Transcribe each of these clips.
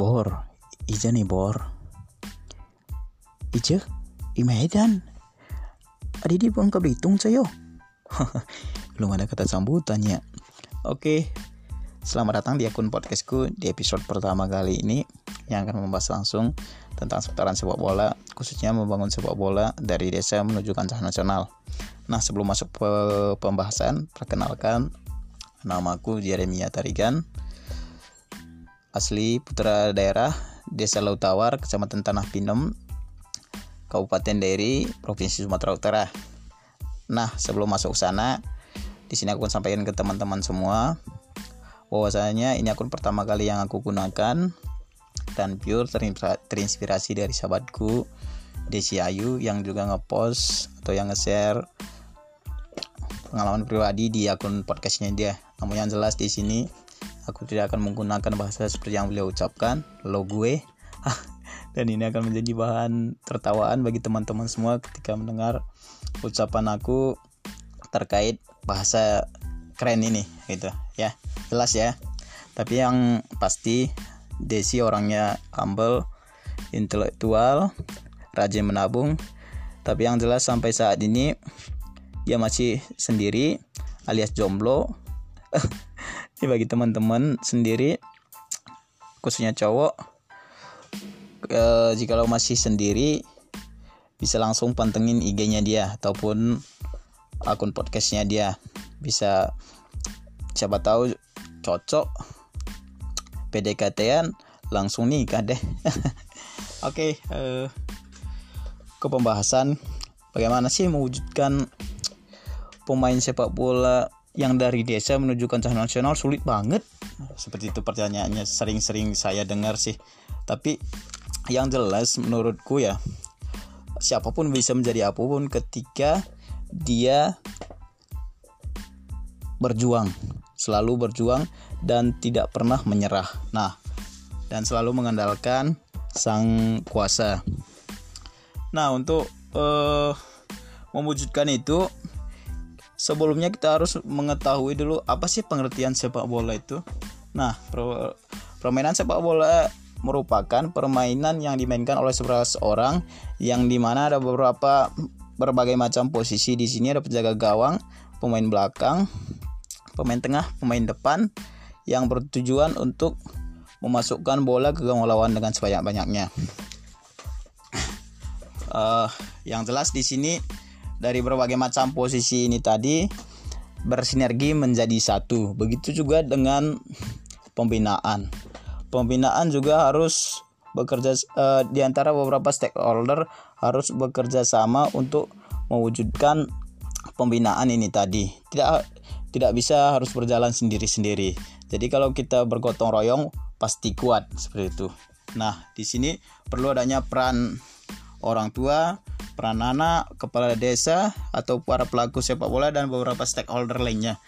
Bor, ija nih Bor. Ija, di Medan. Adi di Bangka Belitung sayo. Belum ada kata sambutannya. Oke, selamat datang di akun podcastku di episode pertama kali ini yang akan membahas langsung tentang seputaran sepak bola, khususnya membangun sepak bola dari desa menuju kancah nasional. Nah, sebelum masuk pembahasan, perkenalkan namaku Jeremia Tarigan, asli putra daerah Desa Lautawar, Kecamatan Tanah Pinem, Kabupaten Deri, Provinsi Sumatera Utara. Nah, sebelum masuk sana, di sini aku akan sampaikan ke teman-teman semua bahwasanya ini akun pertama kali yang aku gunakan dan pure terinspirasi dari sahabatku Desi Ayu yang juga ngepost atau yang nge-share pengalaman pribadi di akun podcastnya dia. Namun yang jelas di sini aku tidak akan menggunakan bahasa seperti yang beliau ucapkan, lo gue. dan ini akan menjadi bahan tertawaan bagi teman-teman semua ketika mendengar ucapan aku terkait bahasa keren ini gitu. Ya jelas ya. Tapi yang pasti Desi orangnya humble intelektual rajin menabung. Tapi yang jelas sampai saat ini dia masih sendiri alias jomblo ini bagi teman-teman sendiri khususnya cowok e, jika lo masih sendiri bisa langsung pantengin IG-nya dia ataupun akun podcastnya dia. Bisa siapa tahu cocok PDKT-an langsung nikah deh. Oke okay, eh, ke pembahasan. Bagaimana sih mewujudkan pemain sepak bola yang dari desa menuju kancah nasional sulit banget. Seperti itu pertanyaannya sering-sering saya dengar sih. Tapi yang jelas menurutku ya siapa pun bisa menjadi apa pun ketika dia berjuang selalu berjuang dan tidak pernah menyerah. Nah dan selalu mengandalkan sang kuasa. Nah untuk uh, mewujudkan itu sebelumnya kita harus mengetahui dulu apa sih pengertian sepak bola itu. Nah, permainan sepak bola merupakan permainan yang dimainkan oleh sebelas orang yang di mana ada beberapa berbagai macam posisi di sini ada penjaga gawang, pemain belakang, pemain tengah, pemain depan yang bertujuan untuk memasukkan bola ke gawang lawan dengan sebanyak-banyaknya. Uh, yang jelas di sini dari berbagai macam posisi ini tadi bersinergi menjadi satu. Begitu juga dengan pembinaan. Pembinaan juga harus bekerja uh, di antara beberapa stakeholder harus bekerja sama untuk mewujudkan pembinaan ini tadi. Tidak tidak bisa harus berjalan sendiri-sendiri. Jadi kalau kita bergotong royong pasti kuat seperti itu. Nah, di sini perlu adanya peran orang tua, peran anak, kepala desa, atau para pelaku sepak bola dan beberapa stakeholder lainnya.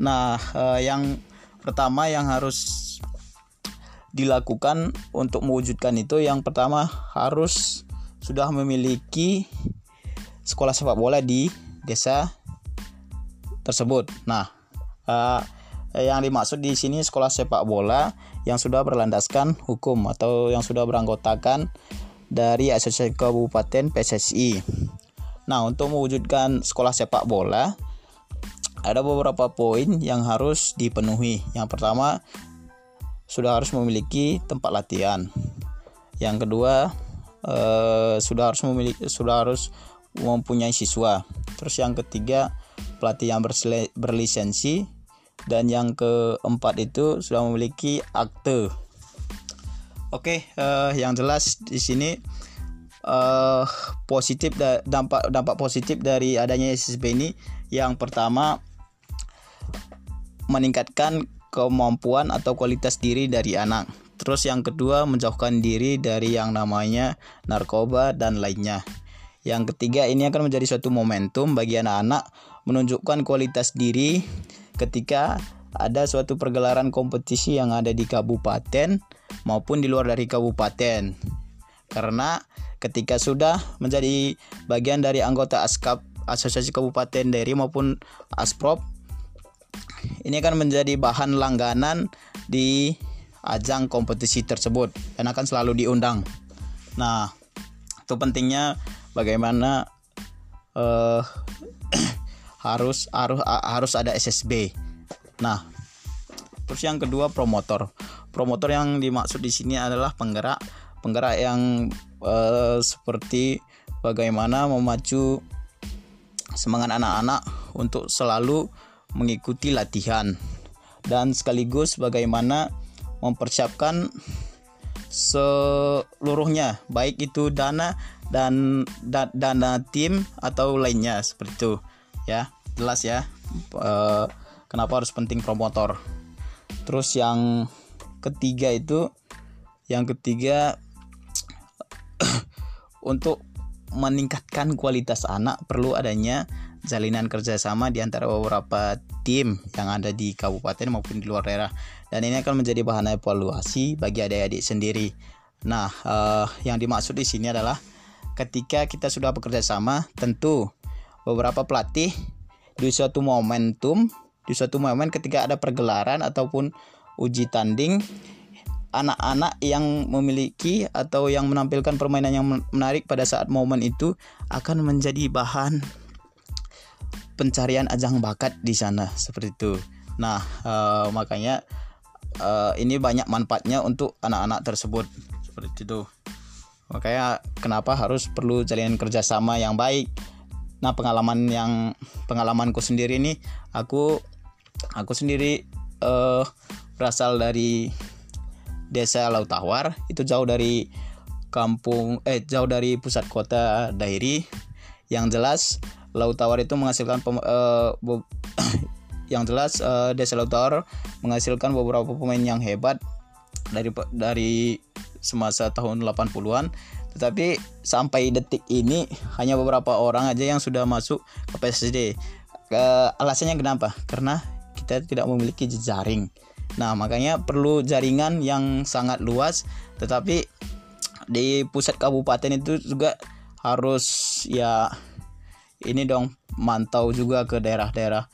Nah, eh, yang pertama yang harus dilakukan untuk mewujudkan itu, yang pertama harus sudah memiliki sekolah sepak bola di desa tersebut. Nah, eh, yang dimaksud di sini sekolah sepak bola yang sudah berlandaskan hukum atau yang sudah beranggotakan dari Asosiasi Kabupaten PSSI. Nah, untuk mewujudkan sekolah sepak bola ada beberapa poin yang harus dipenuhi. Yang pertama, sudah harus memiliki tempat latihan. Yang kedua, eh, sudah harus memiliki sudah harus mempunyai siswa. Terus yang ketiga, pelatih yang berlisensi dan yang keempat itu sudah memiliki akte Oke, okay, uh, eh, yang jelas di sini uh, positif da dampak dampak positif dari adanya SSB ini yang pertama meningkatkan kemampuan atau kualitas diri dari anak. Terus yang kedua menjauhkan diri dari yang namanya narkoba dan lainnya. Yang ketiga ini akan menjadi suatu momentum bagi anak-anak menunjukkan kualitas diri ketika ada suatu pergelaran kompetisi yang ada di kabupaten maupun di luar dari kabupaten. Karena ketika sudah menjadi bagian dari anggota ASKAP Asosiasi Kabupaten Deri maupun ASPROP ini akan menjadi bahan langganan di ajang kompetisi tersebut dan akan selalu diundang. Nah, itu pentingnya bagaimana uh, harus harus harus ada SSB. Nah, terus yang kedua promotor. Promotor yang dimaksud di sini adalah penggerak penggerak yang uh, seperti bagaimana memacu semangat anak-anak untuk selalu mengikuti latihan dan sekaligus bagaimana mempersiapkan seluruhnya baik itu dana dan da, dana tim atau lainnya seperti itu ya jelas ya e, kenapa harus penting promotor terus yang ketiga itu yang ketiga untuk meningkatkan kualitas anak perlu adanya jalinan kerjasama di antara beberapa tim yang ada di kabupaten maupun di luar daerah dan ini akan menjadi bahan evaluasi bagi adik-adik sendiri. Nah, uh, yang dimaksud di sini adalah ketika kita sudah bekerja sama, tentu beberapa pelatih di suatu momentum, di suatu momen ketika ada pergelaran ataupun uji tanding, anak-anak yang memiliki atau yang menampilkan permainan yang menarik pada saat momen itu akan menjadi bahan pencarian ajang bakat di sana seperti itu. Nah, uh, makanya uh, ini banyak manfaatnya untuk anak-anak tersebut seperti itu. Makanya kenapa harus perlu jalinan kerjasama yang baik. Nah, pengalaman yang pengalamanku sendiri ini, aku aku sendiri uh, berasal dari desa Lautawar, itu jauh dari kampung eh jauh dari pusat kota Dairi. Yang jelas Laut Tawar itu menghasilkan pem, uh, yang jelas uh, Desa Laut Tawar menghasilkan beberapa pemain yang hebat dari dari semasa tahun 80-an tetapi sampai detik ini hanya beberapa orang aja yang sudah masuk ke PSD. Ke, alasannya kenapa? Karena kita tidak memiliki jejaring. Nah, makanya perlu jaringan yang sangat luas tetapi di pusat kabupaten itu juga harus ya ini dong mantau juga ke daerah-daerah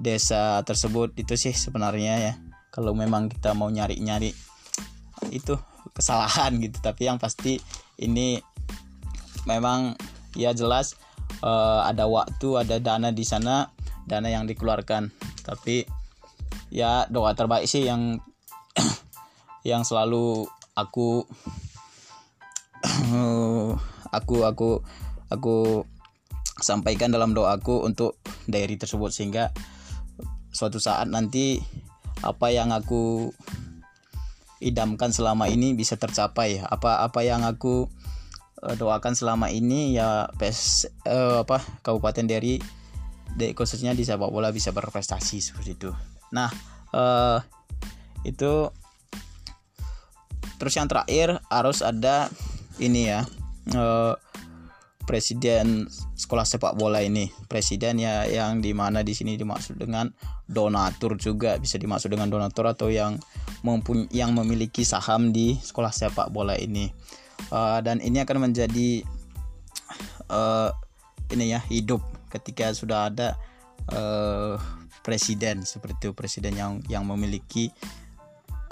desa tersebut. Itu sih sebenarnya ya. Kalau memang kita mau nyari-nyari itu kesalahan gitu. Tapi yang pasti ini memang ya jelas uh, ada waktu ada dana di sana dana yang dikeluarkan tapi ya doa terbaik sih yang yang selalu aku aku aku aku sampaikan dalam doaku untuk diary tersebut sehingga suatu saat nanti apa yang aku idamkan selama ini bisa tercapai. Apa apa yang aku uh, doakan selama ini ya PS uh, apa Kabupaten dari de, khususnya di sepak bola bisa berprestasi seperti itu. Nah uh, itu terus yang terakhir harus ada ini ya uh, presiden sekolah sepak bola ini. Presiden ya yang di mana di sini dimaksud dengan donatur juga bisa dimaksud dengan donatur atau yang mempunyai yang memiliki saham di sekolah sepak bola ini. Uh, dan ini akan menjadi uh, ini ya hidup ketika sudah ada uh, presiden seperti itu presiden yang yang memiliki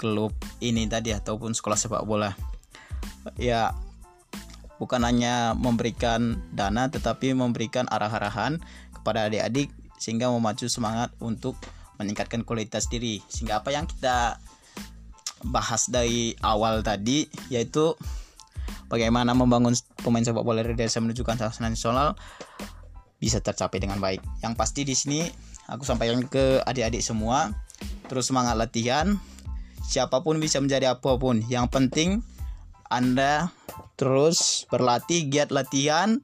klub ini tadi ataupun sekolah sepak bola. Ya bukan hanya memberikan dana tetapi memberikan arah-arahan kepada adik-adik sehingga memacu semangat untuk meningkatkan kualitas diri. Sehingga apa yang kita bahas dari awal tadi yaitu bagaimana membangun pemain sepak bola dari desa menuju kancah nasional bisa tercapai dengan baik. Yang pasti di sini aku sampaikan ke adik-adik semua terus semangat latihan. Siapa pun bisa menjadi apa pun. Yang penting Anda terus berlatih giat latihan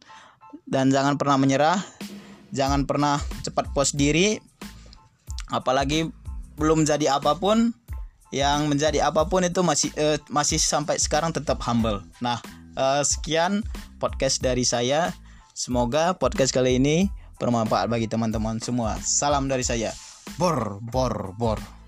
dan jangan pernah menyerah jangan pernah cepat puas diri apalagi belum jadi apa pun yang menjadi apa pun itu masih uh, masih sampai sekarang tetap humble nah uh, sekian podcast dari saya semoga podcast kali ini bermanfaat bagi teman-teman semua. Salam dari saya bor bor bor